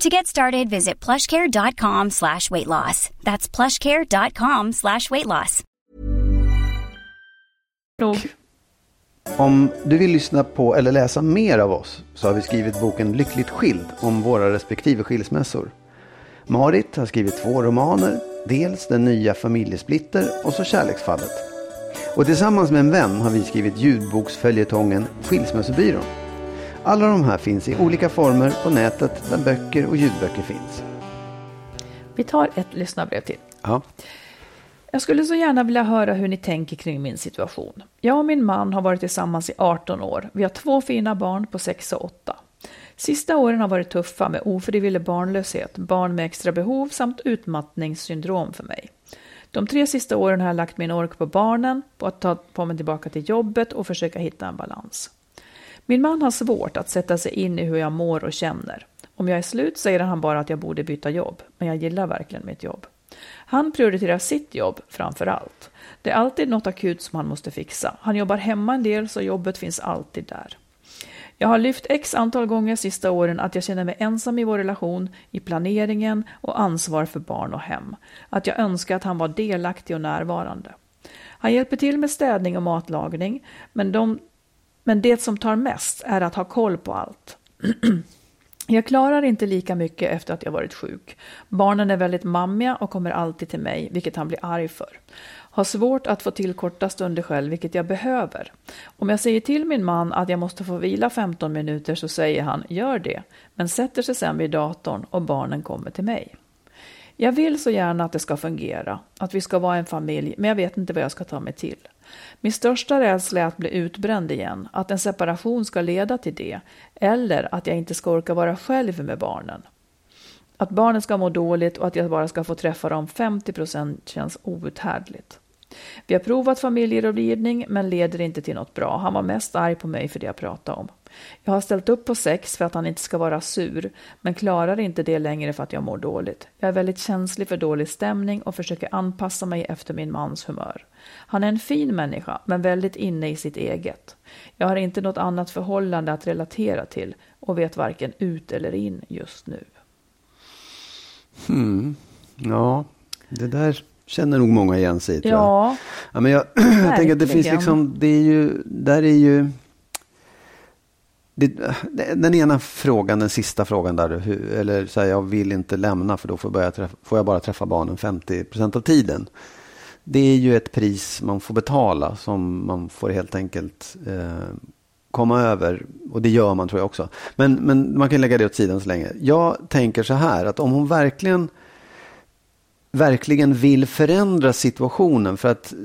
To get started, visit plushcare.com slash weight loss. That's plushcare.com slash weight loss. Om du vill lyssna på eller läsa mer av oss så har vi skrivit boken Lyckligt skild om våra respektive skilsmässor. Marit har skrivit två romaner, dels Den nya familjesplitter och så Kärleksfallet. Och tillsammans med en vän har vi skrivit ljudboksföljetongen Skilsmässobyrån. Alla de här finns i olika former på nätet där böcker och ljudböcker finns. Vi tar ett lyssnarbrev till. Ja. Jag skulle så gärna vilja höra hur ni tänker kring min situation. Jag och min man har varit tillsammans i 18 år. Vi har två fina barn på 6 och 8. Sista åren har varit tuffa med ofrivillig barnlöshet, barn med extra behov samt utmattningssyndrom för mig. De tre sista åren har jag lagt min ork på barnen, på att ta på mig tillbaka till jobbet och försöka hitta en balans. Min man har svårt att sätta sig in i hur jag mår och känner. Om jag är slut säger han bara att jag borde byta jobb, men jag gillar verkligen mitt jobb. Han prioriterar sitt jobb framför allt. Det är alltid något akut som han måste fixa. Han jobbar hemma en del så jobbet finns alltid där. Jag har lyft x antal gånger sista åren att jag känner mig ensam i vår relation, i planeringen och ansvar för barn och hem. Att jag önskar att han var delaktig och närvarande. Han hjälper till med städning och matlagning, men, de, men det som tar mest är att ha koll på allt. Jag klarar inte lika mycket efter att jag varit sjuk. Barnen är väldigt mammiga och kommer alltid till mig, vilket han blir arg för. Har svårt att få till korta stunder själv, vilket jag behöver. Om jag säger till min man att jag måste få vila 15 minuter så säger han gör det, men sätter sig sen vid datorn och barnen kommer till mig. Jag vill så gärna att det ska fungera, att vi ska vara en familj, men jag vet inte vad jag ska ta mig till. Min största rädsla är att bli utbränd igen, att en separation ska leda till det, eller att jag inte ska orka vara själv med barnen. Att barnen ska må dåligt och att jag bara ska få träffa dem 50% känns outhärdligt. Vi har provat familjerådgivning men leder inte till något bra. Han var mest arg på mig för det jag pratade om. Jag har ställt upp på sex för att han inte ska vara sur, men klarar inte det längre för att jag mår dåligt. Jag är väldigt känslig för dålig stämning och försöker anpassa mig efter min mans humör. Han är en fin människa, men väldigt inne i sitt eget. Jag har inte något annat förhållande att relatera till och vet varken ut eller in just nu. Hmm. Ja, det där känner nog många igen sig i. Tror Ja, jag. Ja, men jag, jag tänker att det finns liksom, det är ju, där är ju, det, den ena frågan, den sista frågan där, hur, eller så här, jag vill inte lämna för då får, jag träffa, får jag bara träffa barnen 50% av tiden. Det är ju ett pris man får betala som man får helt enkelt eh, komma över. Och det gör man tror jag också. Men, men man kan lägga det åt sidan så länge. Jag tänker så här att om hon verkligen verkligen vill förändra situationen. För att eh,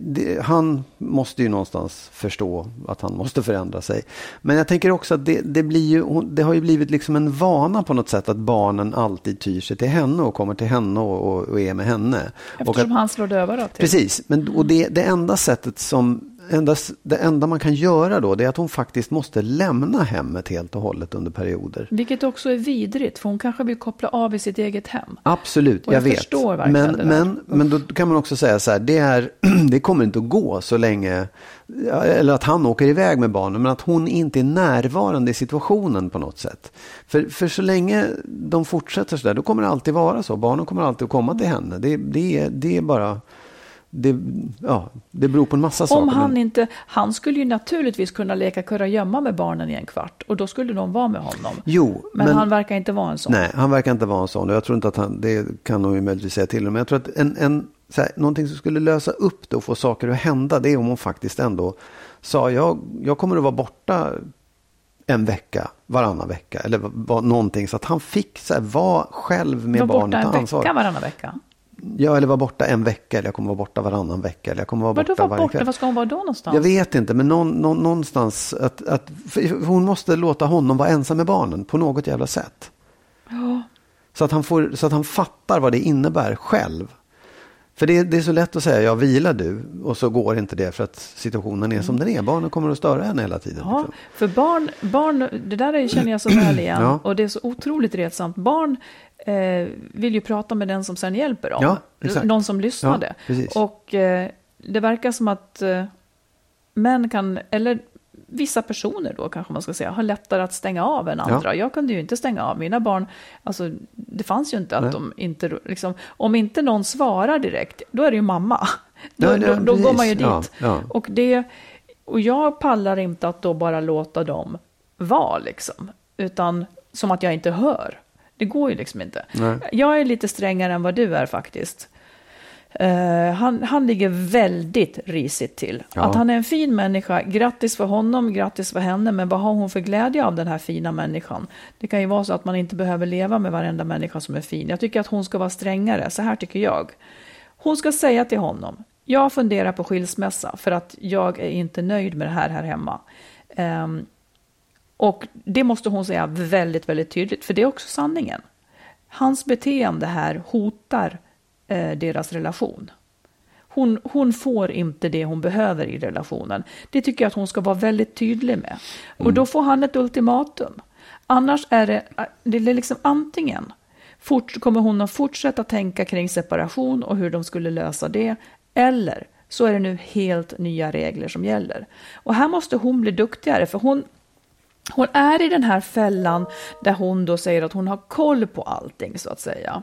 det, han måste ju någonstans förstå att han måste förändra sig. Men jag tänker också att det, det, blir ju, det har ju blivit liksom en vana på något sätt att barnen alltid tyr sig till henne och kommer till henne och, och, och är med henne. eftersom att, han slår dövörat till. Precis, men, och det, det enda sättet som enda, det enda man kan göra då det är att hon faktiskt måste lämna hemmet helt och hållet under perioder. Vilket också är vidrigt, för hon kanske vill koppla av i sitt eget hem. Absolut, jag, jag vet. förstår verkligen men, men, men då kan man också säga så här, det, är, det kommer inte att gå så länge, eller att han åker iväg med barnen, men att hon inte är närvarande i situationen på något sätt. För, för så länge de fortsätter så där, då kommer det alltid vara så. Barnen kommer alltid att komma till henne. Det, det, det är bara, det, ja, det beror på en massa saker. Om han inte, han skulle ju naturligtvis kunna leka kurragömma med barnen i en kvart och då skulle de vara med honom. Jo, men, men- han verkar inte vara en sån. Nej, han verkar inte vara en sån. Jag tror inte att han, det kan hon ju möjligtvis säga till honom. Men jag tror att en, en, så här, någonting som skulle lösa upp det och få saker att hända, det är om hon faktiskt ändå sa, jag, jag kommer att vara borta en vecka, varannan vecka eller vad, någonting. Så att han fick så här, vara själv med Var borta barnet och en ta ansvar. vecka varannan vecka. Ja, eller vara borta en vecka, eller jag kommer vara borta varannan vecka, eller jag kommer vara Vadå borta var varje borta? kväll. Var ska hon vara då någonstans? Jag vet inte, men någon, någon, någonstans att, att hon måste låta honom vara ensam med barnen på något jävla sätt. Så, att han får, så att han fattar vad det innebär själv. För det, det är så lätt att säga, ja vila du, och så går inte det för att situationen är som den är. Barnen kommer att störa henne hela tiden. Ja, liksom. för barn, barn, det där är- känner jag så väl igen. Ja. Och det är så otroligt retsamt. Barn eh, vill ju prata med den som sen hjälper dem. Ja, exakt. Någon som lyssnade. Ja, och eh, det verkar som att eh, män kan, eller vissa personer då kanske man ska säga, har lättare att stänga av än andra. Jag kunde ju inte stänga av mina barn. Alltså, det fanns ju inte att Nej. de inte, liksom, om inte någon svarar direkt, då är det ju mamma. Då, Ja, ja, då, då går man ju dit. Ja, ja. Och, det, och jag pallar inte att då bara låta dem vara, liksom. Utan som att jag inte hör. Det går ju liksom inte. Nej. Jag är lite strängare än vad du är faktiskt. Eh, han, han ligger väldigt risigt till. Ja. Att han är en fin människa, grattis för honom, grattis för henne, men vad har hon för glädje av den här fina människan? Det kan ju vara så att man inte behöver leva med varenda människa som är fin. Jag tycker att hon ska vara strängare, så här tycker jag. Hon ska säga till honom, jag funderar på skilsmässa för att jag är inte nöjd med det här här hemma. Ehm, och det måste hon säga väldigt, väldigt tydligt, för det är också sanningen. Hans beteende här hotar eh, deras relation. Hon, hon får inte det hon behöver i relationen. Det tycker jag att hon ska vara väldigt tydlig med. Och då får han ett ultimatum. Annars är det, det är liksom antingen fort, kommer hon att fortsätta tänka kring separation och hur de skulle lösa det, eller så är det nu helt nya regler som gäller. Och här måste hon bli duktigare, för hon, hon är i den här fällan där hon då säger att hon har koll på allting så att säga.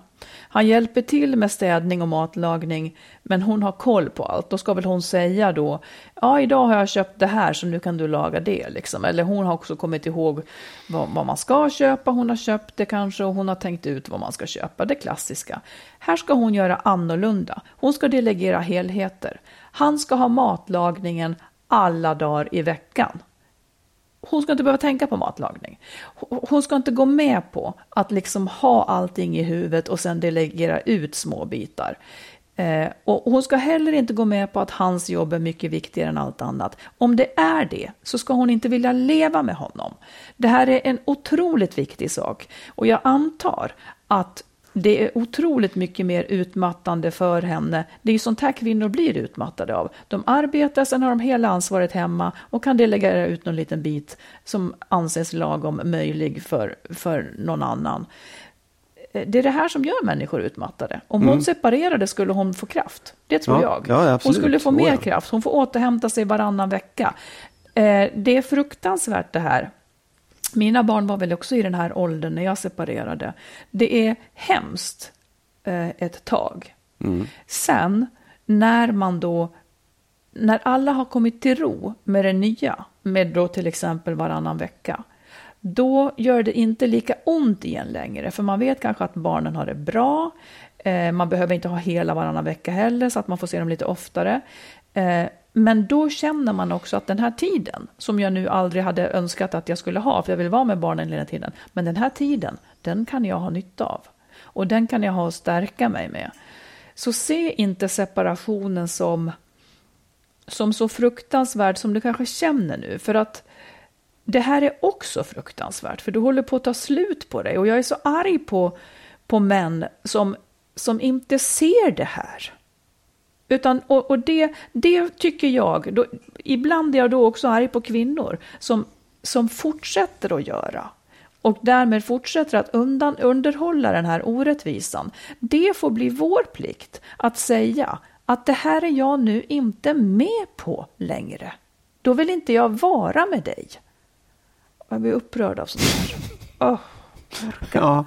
Han hjälper till med städning och matlagning, men hon har koll på allt. Då ska väl hon säga då, ja idag har jag köpt det här så nu kan du laga det liksom. Eller hon har också kommit ihåg vad, vad man ska köpa, hon har köpt det kanske och hon har tänkt ut vad man ska köpa, det klassiska. Här ska hon göra annorlunda. Hon ska delegera helheter. Han ska ha matlagningen alla dagar i veckan hon ska inte behöva tänka på matlagning. Hon ska inte gå med på att liksom ha allting i huvudet och sen delegera ut små bitar. Eh, och hon ska heller inte gå med på att hans jobb är mycket viktigare än allt annat. Om det är det så ska hon inte vilja leva med honom. Det här är en otroligt viktig sak och jag antar att det är otroligt mycket mer utmattande för henne. Det är ju sånt här kvinnor blir utmattade av. De arbetar, sen har de hela ansvaret hemma och kan delegera ut någon liten bit som anses lagom möjlig för, för någon annan. Det är det här som gör människor utmattade. Om hon mm. separerade skulle hon få kraft. Det tror ja, jag. Ja, hon skulle få mer kraft. Hon får återhämta sig varannan vecka. Eh, det är fruktansvärt det här. Mina barn var väl också i den här åldern när jag separerade. Det är hemskt eh, ett tag. Mm. Sen när man då, när alla har kommit till ro med det nya, med då till exempel varannan vecka, då gör det inte lika ont igen längre, för man vet kanske att barnen har det bra. Eh, man behöver inte ha hela varannan vecka heller, så att man får se dem lite oftare. Eh, men då känner man också att den här tiden, som jag nu aldrig hade önskat att jag skulle ha, för jag vill vara med barnen hela tiden, men den här tiden, den kan jag ha nytta av. Och den kan jag ha och stärka mig med. Så se inte separationen som, som så fruktansvärd som du kanske känner nu, för att det här är också fruktansvärt, för du håller på att ta slut på dig. Och jag är så arg på, på män som, som inte ser det här. Utan, och, och det, det tycker jag, då, ibland är jag då också arg på kvinnor som, som fortsätter att göra och därmed fortsätter att undan, underhålla den här orättvisan. Det får bli vår plikt att säga att det här är jag nu inte med på längre. Då vill inte jag vara med dig. Jag blir upprörd av sånt här. Oh, ja.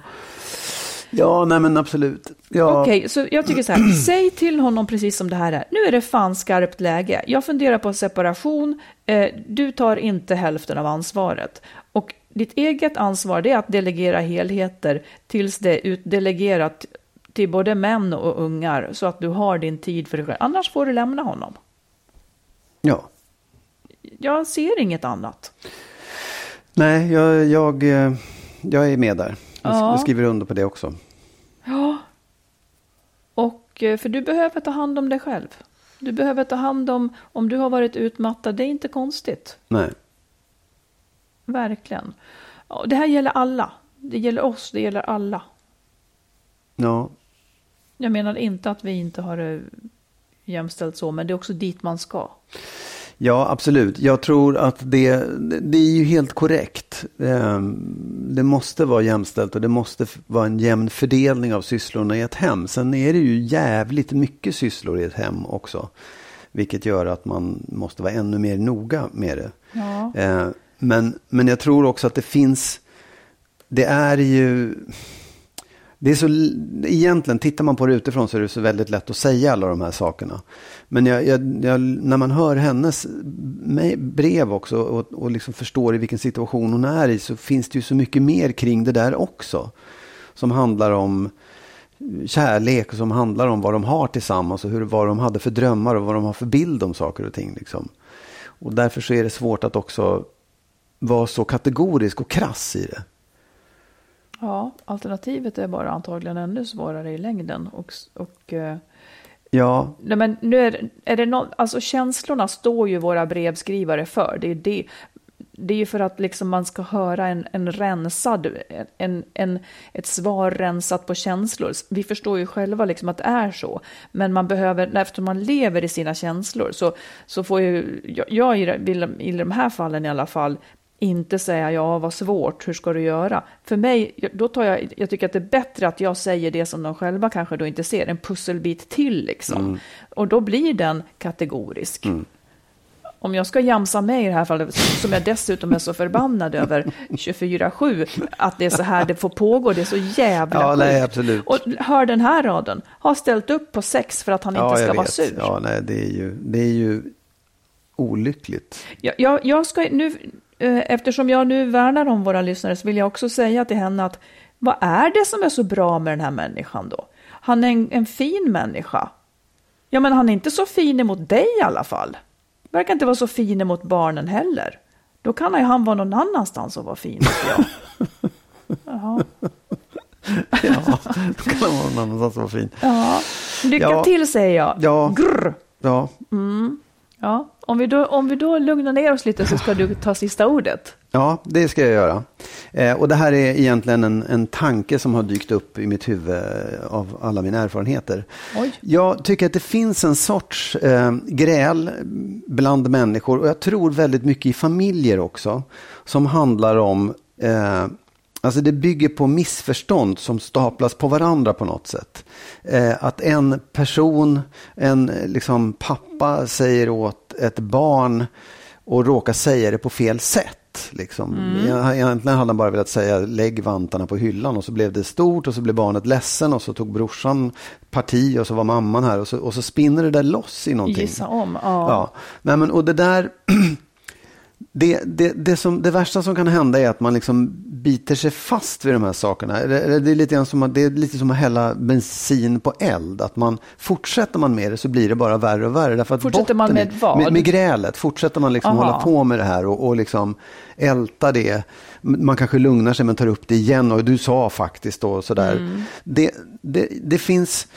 Ja, nej men absolut. Ja. Okej, okay, så jag tycker så här, säg till honom precis som det här är. Nu är det fan skarpt läge. Jag funderar på separation. Eh, du tar inte hälften av ansvaret. Och ditt eget ansvar är att delegera helheter tills det är utdelegerat till både män och ungar så att du har din tid för dig själv. Annars får du lämna honom. Ja. Jag ser inget annat. Nej, jag, jag, eh, jag är med där. Jag skriver under på det också. Eh, för du behöver ta hand om dig själv. Du behöver ta hand om, om du har varit utmattad, det är inte konstigt. Nej. Verkligen. Det här gäller alla. Det gäller oss, det gäller alla. Ja. Jag menar inte att vi inte har det jämställt så, men det är också dit man ska. Ja, absolut. Jag tror att det, det är ju helt korrekt. Ehm, det måste vara jämställt och det måste vara en jämn fördelning av sysslorna i ett hem. Sen är det ju jävligt mycket sysslor i ett hem också. Vilket gör att man måste vara ännu mer noga med det. Ja. Ehm, men, men jag tror också att det finns, det är ju det är så, egentligen, tittar man på det utifrån så är det så väldigt lätt att säga alla de här sakerna. Men jag, jag, jag, när man hör hennes brev också och, och liksom förstår i vilken situation hon är i så finns det ju så mycket mer kring det där också. Som handlar om eh, kärlek och som handlar om vad de har tillsammans och hur, vad de hade för drömmar och vad de har för bild om saker och ting. Liksom. Och därför så är det svårt att också vara så kategorisk och krass i det. Ja, alternativet är bara antagligen ännu svårare i längden. Och, och, eh, ja. Nej, men nu är, är det no, alltså känslorna står ju våra brevskrivare för. Det är det. Det är ju för att liksom man ska höra en, en rensad, en, en, ett svar rensat på känslor. Vi förstår ju själva liksom att det är så. Men man behöver, eftersom man lever i sina känslor, så, så får ju jag, jag i, i de här fallen i alla fall inte säga ja, vad svårt, hur ska du göra? För mig, då tar jag, jag tycker att det är bättre att jag säger det som de själva kanske då inte ser, en pusselbit till liksom. Mm. Och då blir den kategorisk. Mm. om jag ska jamsa mig i det här fallet, som jag dessutom är så förbannad över 24-7, att det är så här det får pågå, det är så jävla Ja, nej, absolut. Och hör den här raden, har ställt upp på sex för att han inte Ja, ska jag vara vet. sur. Ja, nej, det är ju, det är ju olyckligt. Jag, jag, jag ska nu, eftersom jag nu värnar om våra lyssnare så vill jag också säga till henne att vad är det som är så bra med den här människan då? Han är en, en fin människa. Ja, men han är inte så fin emot dig i alla fall. Verkar inte vara så fin emot barnen heller. Då kan ju han vara någon annanstans och vara fin, jag. Jaha. Ja, då kan det vara någon annanstans som var fin. Ja. Lycka Ja. till säger jag. Ja. Grr. Ja, Ja. Om, vi då, om vi då lugnar ner oss lite så ska du ta sista ordet. Ja, det ska jag göra. Eh, och det här är egentligen en, en tanke som har dykt upp i mitt huvud eh, av alla mina erfarenheter. Oj. Jag tycker att det finns en sorts eh, gräl bland människor och jag tror väldigt mycket i familjer också. Som handlar om, eh, alltså det bygger på missförstånd som staplas på varandra på något sätt. Eh, att en person, en eh, liksom pappa säger åt ett barn och råkar säga det på fel sätt. Liksom. Jag- Egentligen hade han bara velat säga lägg vantarna på hyllan och så blev det stort och så blev barnet ledsen och så tog brorsan parti och så var mamman här och så, och så spinner det där loss i någonting. Gissa om. Ja. Ja, Nej, men, och det där det, det, det, som, det värsta som kan hända är att man liksom biter sig fast vid de här sakerna. Eller Det är lite, som att, det är lite som att hälla bensin på eld. Att man, fortsätter man med det så blir det bara värre och värre. Därför att Fortsätter man med i- vad? Med, med grälet. Fortsätter man liksom Aha. hålla på med det här och, och liksom älta det. Man kanske lugnar sig men tar upp det igen. Och du sa faktiskt då sådär. Mm. Det, det, det finns...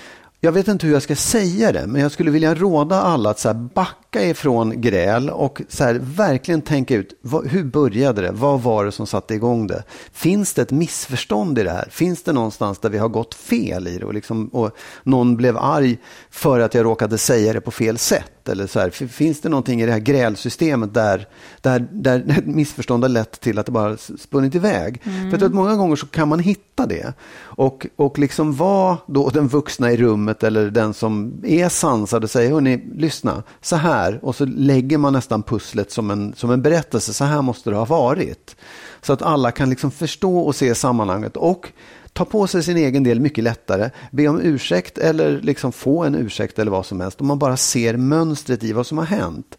Jag vet inte hur jag ska säga det, men jag skulle vilja råda alla att så här backa ifrån gräl och så här verkligen tänka ut vad, hur började det? Vad var det som satte igång det? Finns det ett missförstånd i det här? Finns det någonstans där vi har gått fel i det och, liksom, och någon blev arg för att jag råkade säga det på fel sätt? Eller så här, finns det någonting i det här grälsystemet där, där, där missförstånd har lett till att det bara spunnit iväg? För att många gånger så kan man hitta det. Och, och liksom vara då den vuxna i rummet eller den som är sansad och säger, hörni, lyssna, så här. Och så lägger man nästan pusslet som en, som en berättelse, så här måste det ha varit. Så att alla kan liksom förstå och se sammanhanget. Och ta på sig sin egen del mycket lättare, be om ursäkt eller liksom få en ursäkt eller vad som helst. Om man bara ser mönstret i vad som har hänt.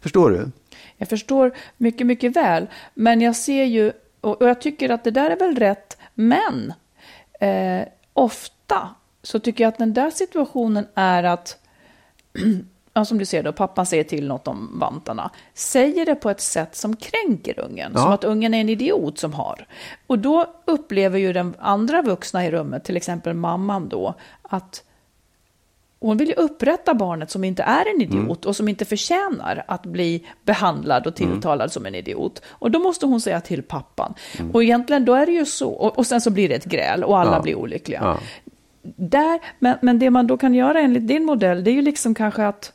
Förstår du? Jag förstår mycket, mycket väl. Men jag ser ju, och och jag tycker att det där är väl rätt, men eh, ofta så tycker jag att den där situationen är att, eh, ja, som du ser då, pappan säger till något om vantarna, säger det på ett sätt som kränker ungen, Ja. som att ungen är en idiot som har. Och då upplever ju den andra vuxna i rummet, till exempel mamman då, att hon vill ju upprätta barnet som inte är en idiot och som inte förtjänar att bli behandlad och tilltalad som en idiot. Och då måste hon säga till pappan. Och egentligen då är det ju så, och, och sen så blir det ett gräl och alla Ja. blir olyckliga. Ja. Där, men, men det man då kan göra enligt din modell, det är ju liksom kanske att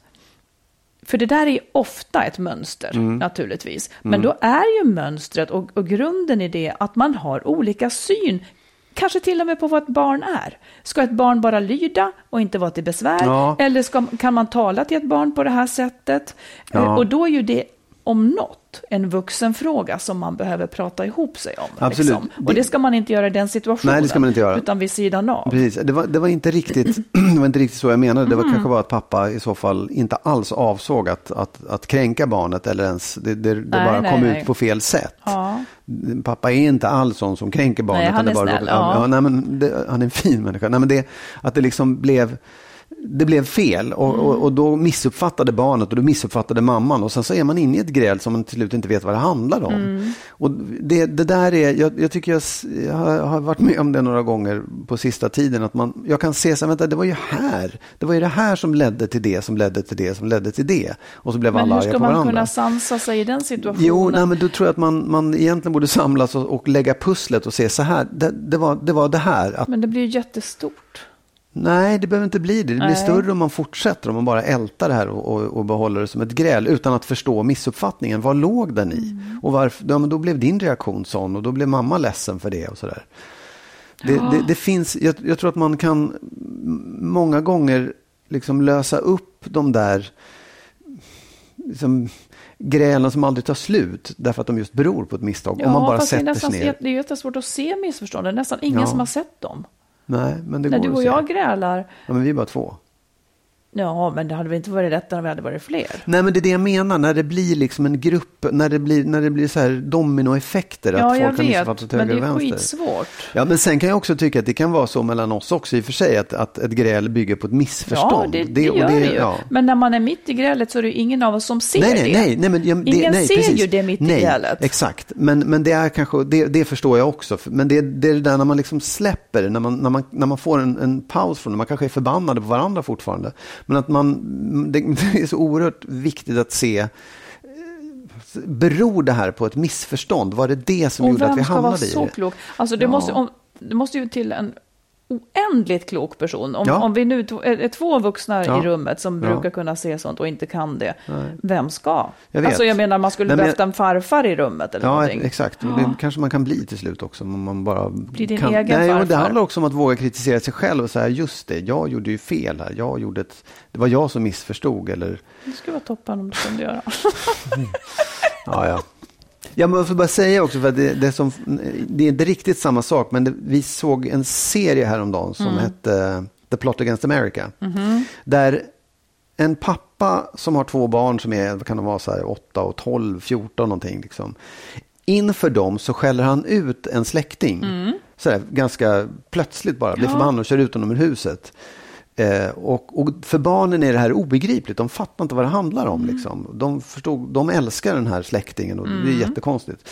för det där är ju ofta ett mönster naturligtvis. Men då är ju mönstret och, och grunden i det att man har olika syn. Kanske till och med på vad ett barn är. Ska ett barn bara lyda och inte vara till besvär? Ja. Eller ska, kan man tala till ett barn på det här sättet? Ja. Eh, Och då är ju det om något en vuxenfråga som man behöver prata ihop sig om. Absolut. Liksom. Och det ska man inte göra i den situationen. Nej, det ska man inte göra. Utan vid sidan av. Precis. Det, var, det, var inte riktigt, det var inte riktigt så jag menade. Det var Mm. kanske var att pappa i så fall inte alls avsåg att, att, att kränka barnet eller ens det, det, det Nej, bara nej, kom nej. ut på fel sätt. Ja. Pappa är inte alls sån som kränker barnet. Nej, han är bara snäll, råkade- ja. ja, nej, men det, han är en fin människa. Nej, men det, att det liksom blev det blev fel och, och, och då missuppfattade barnet och då missuppfattade mamman och sen så är man inne i ett gräl som man till slut inte vet vad det handlar om. Mm. Och det, det där är, jag, jag tycker jag, jag har, varit med om det några gånger på sista tiden, att man, jag kan se så här, vänta, det var ju här, det var ju det här som ledde till det, som ledde till det, som ledde till det. Och så blev Men alla hur arga ska på man varandra. kunna sansa sig i den situationen? Jo, nej, men då tror jag att man, man egentligen borde samlas och, och lägga pusslet och se så här, det, det, var, det var det här. Att, Men det blir ju jättestort. Nej, det behöver inte bli det. Det blir Nej. större om man fortsätter, om man bara ältar det här och, och, och behåller det som ett gräl utan att förstå missuppfattningen. Vad låg den i? Mm. Och varför, ja, då blev din reaktion sån och då blev mamma ledsen för det och sådär. Det, det, det finns, jag, jag tror att man kan många gånger liksom lösa upp de där liksom, grälen som aldrig tar slut därför att de just beror på ett misstag. om man bara sätter sig ner. det är jättesvårt att se missförstånd. Det är nästan ingen Ja. som har sett dem. Nej, men det När går du och jag grälar, Ja, men vi är bara två. Ja, men det hade väl inte varit rätt om vi hade varit fler. Nej, men det är det jag menar. När det blir liksom en grupp, när det blir, när det blir så här dominoeffekter. Ja, att jag folk kan vet, missuppfatta åt men höger det är och vänster. skitsvårt. Ja, men sen kan jag också tycka att det kan vara så mellan oss också i och för sig. Att, att ett gräl bygger på ett Ja, missförstånd. det, det, och gör det ju. ja. Men när man är mitt i grälet så är det ju ingen av oss som ser Nej, det. nej, nej, nej, men jag- det, Ingen nej, ser precis. ju det mitt i nej, grälet. Exakt, men, men det är kanske, det, det förstår jag också. Men det, det är det där när man liksom släpper, när man, när man, när man får en, en paus från det, man kanske är förbannade på varandra fortfarande. Men att man, det, det är så oerhört viktigt att se, eh, beror det här på ett missförstånd? Var det det som Och gjorde att vem vi ska vara hamnade i så det? klok? Alltså det, Ja. måste, om, det måste ju till en oändligt klok person. Om, Ja. om vi nu är, två vuxna Ja. i rummet som Ja. brukar kunna se sånt och inte kan det, vem ska? Jag vet. Alltså jag menar, man skulle Nej, men behövt en farfar i rummet eller Ja, någonting. exakt. Och Det kanske man kan bli till slut också. Om man bara Bli din kan. egen Nej, och Det farfar. handlar också om att våga kritisera sig själv och säga just det, jag gjorde ju fel här. Jag gjorde ett, det var jag som missförstod. Eller, Det skulle vara toppen om du kunde göra. ja, ja. Ja, men jag får bara säga också, för att det, det, som, det är inte riktigt samma sak, men det, vi såg en serie häromdagen som hette The Plot Against America. Där en pappa som har två barn som är, vad kan de vara, så här, 8 och 12, 14 någonting. Liksom. Inför dem så skäller han ut en släkting. Så här, ganska plötsligt bara, blir förbannad och kör ut honom ur huset. Eh, och, och för barnen är det här obegripligt. De fattar inte vad det handlar om. Liksom. De, förstod, de älskar den här släktingen och det är jättekonstigt.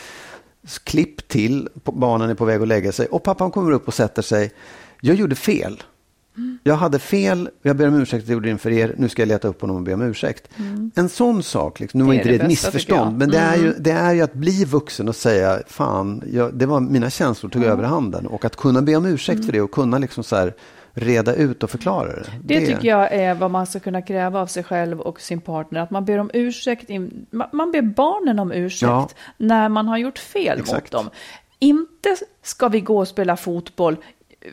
Klipp till, barnen är på väg att lägga sig och pappan kommer upp och sätter sig. Jag gjorde fel. Jag hade fel, jag ber om ursäkt, jag gjorde det inför er, nu ska jag leta upp honom och be om ursäkt. En sån sak, liksom, nu var inte det det ett missförstånd, men det är, ju, det är ju att bli vuxen och säga, fan, jag, det var mina känslor tog över handen. Och att kunna be om ursäkt för det och kunna liksom så här, reda ut och förklara det. Det tycker jag är vad man ska kunna kräva av sig själv och sin partner. Att man ber om ursäkt. in- ma- Man ber barnen om ursäkt Ja. när man har gjort fel Exakt. mot dem. Inte ska vi gå och spela fotboll.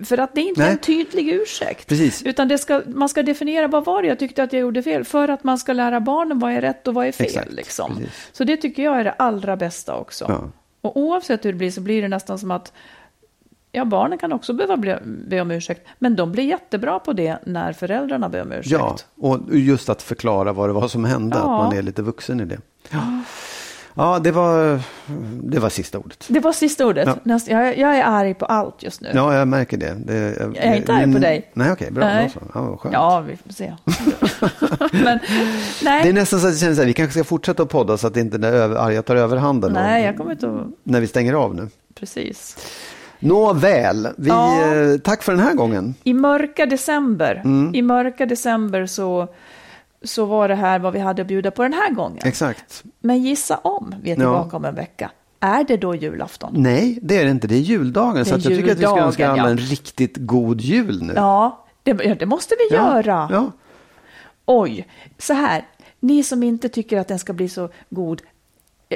För att det är inte Nej. en tydlig ursäkt. Precis. Utan det ska, man ska definiera vad var det jag tyckte att jag gjorde fel. För att man ska lära barnen vad är rätt och vad är fel. Exakt, liksom. Så det tycker jag är det allra bästa också. Ja. Och oavsett hur det blir så blir det nästan som att Ja, barnen kan också behöva bli, be om ursäkt, men de blir jättebra på det när föräldrarna ber om ursäkt. Ja, och just att förklara vad det var som hände, Ja. att man är lite vuxen i det. Ja, ja det, var, det var sista ordet. Det var sista ordet. Ja. Jag, jag är arg på allt just nu. Ja, jag märker det. det Jag är inte arg på dig. Nej, okej, bra. Nej. Ja, skönt. Ja, vi får se. men nej, Det är nästan så att jag känner så här, vi kanske ska fortsätta att podda så att inte det över, arga tar överhanden. nej, och- jag kommer inte att... När vi stänger av nu. Precis. Nåväl, vi, Ja. eh, tack för den här gången. I mörka december, Mm. i mörka december så, så var det här vad vi hade att bjuda på den här gången. Exakt. Men gissa om vi är Ja. tillbaka om en vecka. Är det då julafton? Nej, det är det inte. Det är juldagen. så är att jag tycker att vi ska juldagen, önska alla ja. en riktigt god jul nu. Ja, det, ja, det måste vi göra. Ja. Oj, så här, ni som inte tycker att den ska bli så god,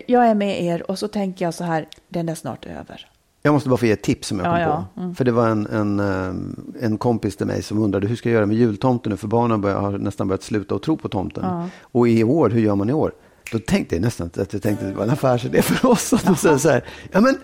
jag är med er och så tänker jag så här, den är snart över. Jag måste bara få ge ett tips som jag Ja, kom ja. på. Mm. För det var en, en, eh, en kompis till mig som undrade hur ska jag göra med jultomten nu? För barnen börjar, har nästan börjat sluta att tro på tomten. Och i år, hur gör man i år? Då tänkte jag nästan att jag tänkte att det var en affärsidé för oss. Att säga så här, ja men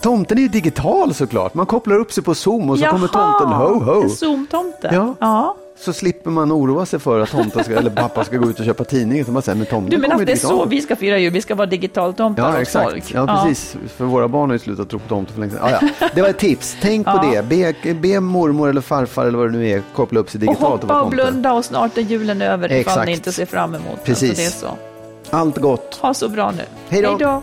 tomten är ju digital såklart. Man kopplar upp sig på Zoom och så kommer tomten ho ho. en Zoom-tomte. Ja. Ja. Så slipper man oroa sig för att tomten ska, eller pappa ska gå ut och köpa tidningen. Så man säger, men tomten Du menar att det är digitalt. så vi ska fira jul? Vi ska vara digitaltomtar Ja, åt exakt. folk? Ja, precis. För våra barn har ju slutat tro på tomten för länge sedan. Ja, ja. Det var ett tips. Tänk på Ja. det. Be, be mormor eller farfar eller vad det nu är koppla upp sig Och digitalt hoppa vara och tomte. blunda och snart är julen över ifall Exakt. ni inte ser fram emot Precis. den. Så. Allt gott. Ha så bra nu. Hej då.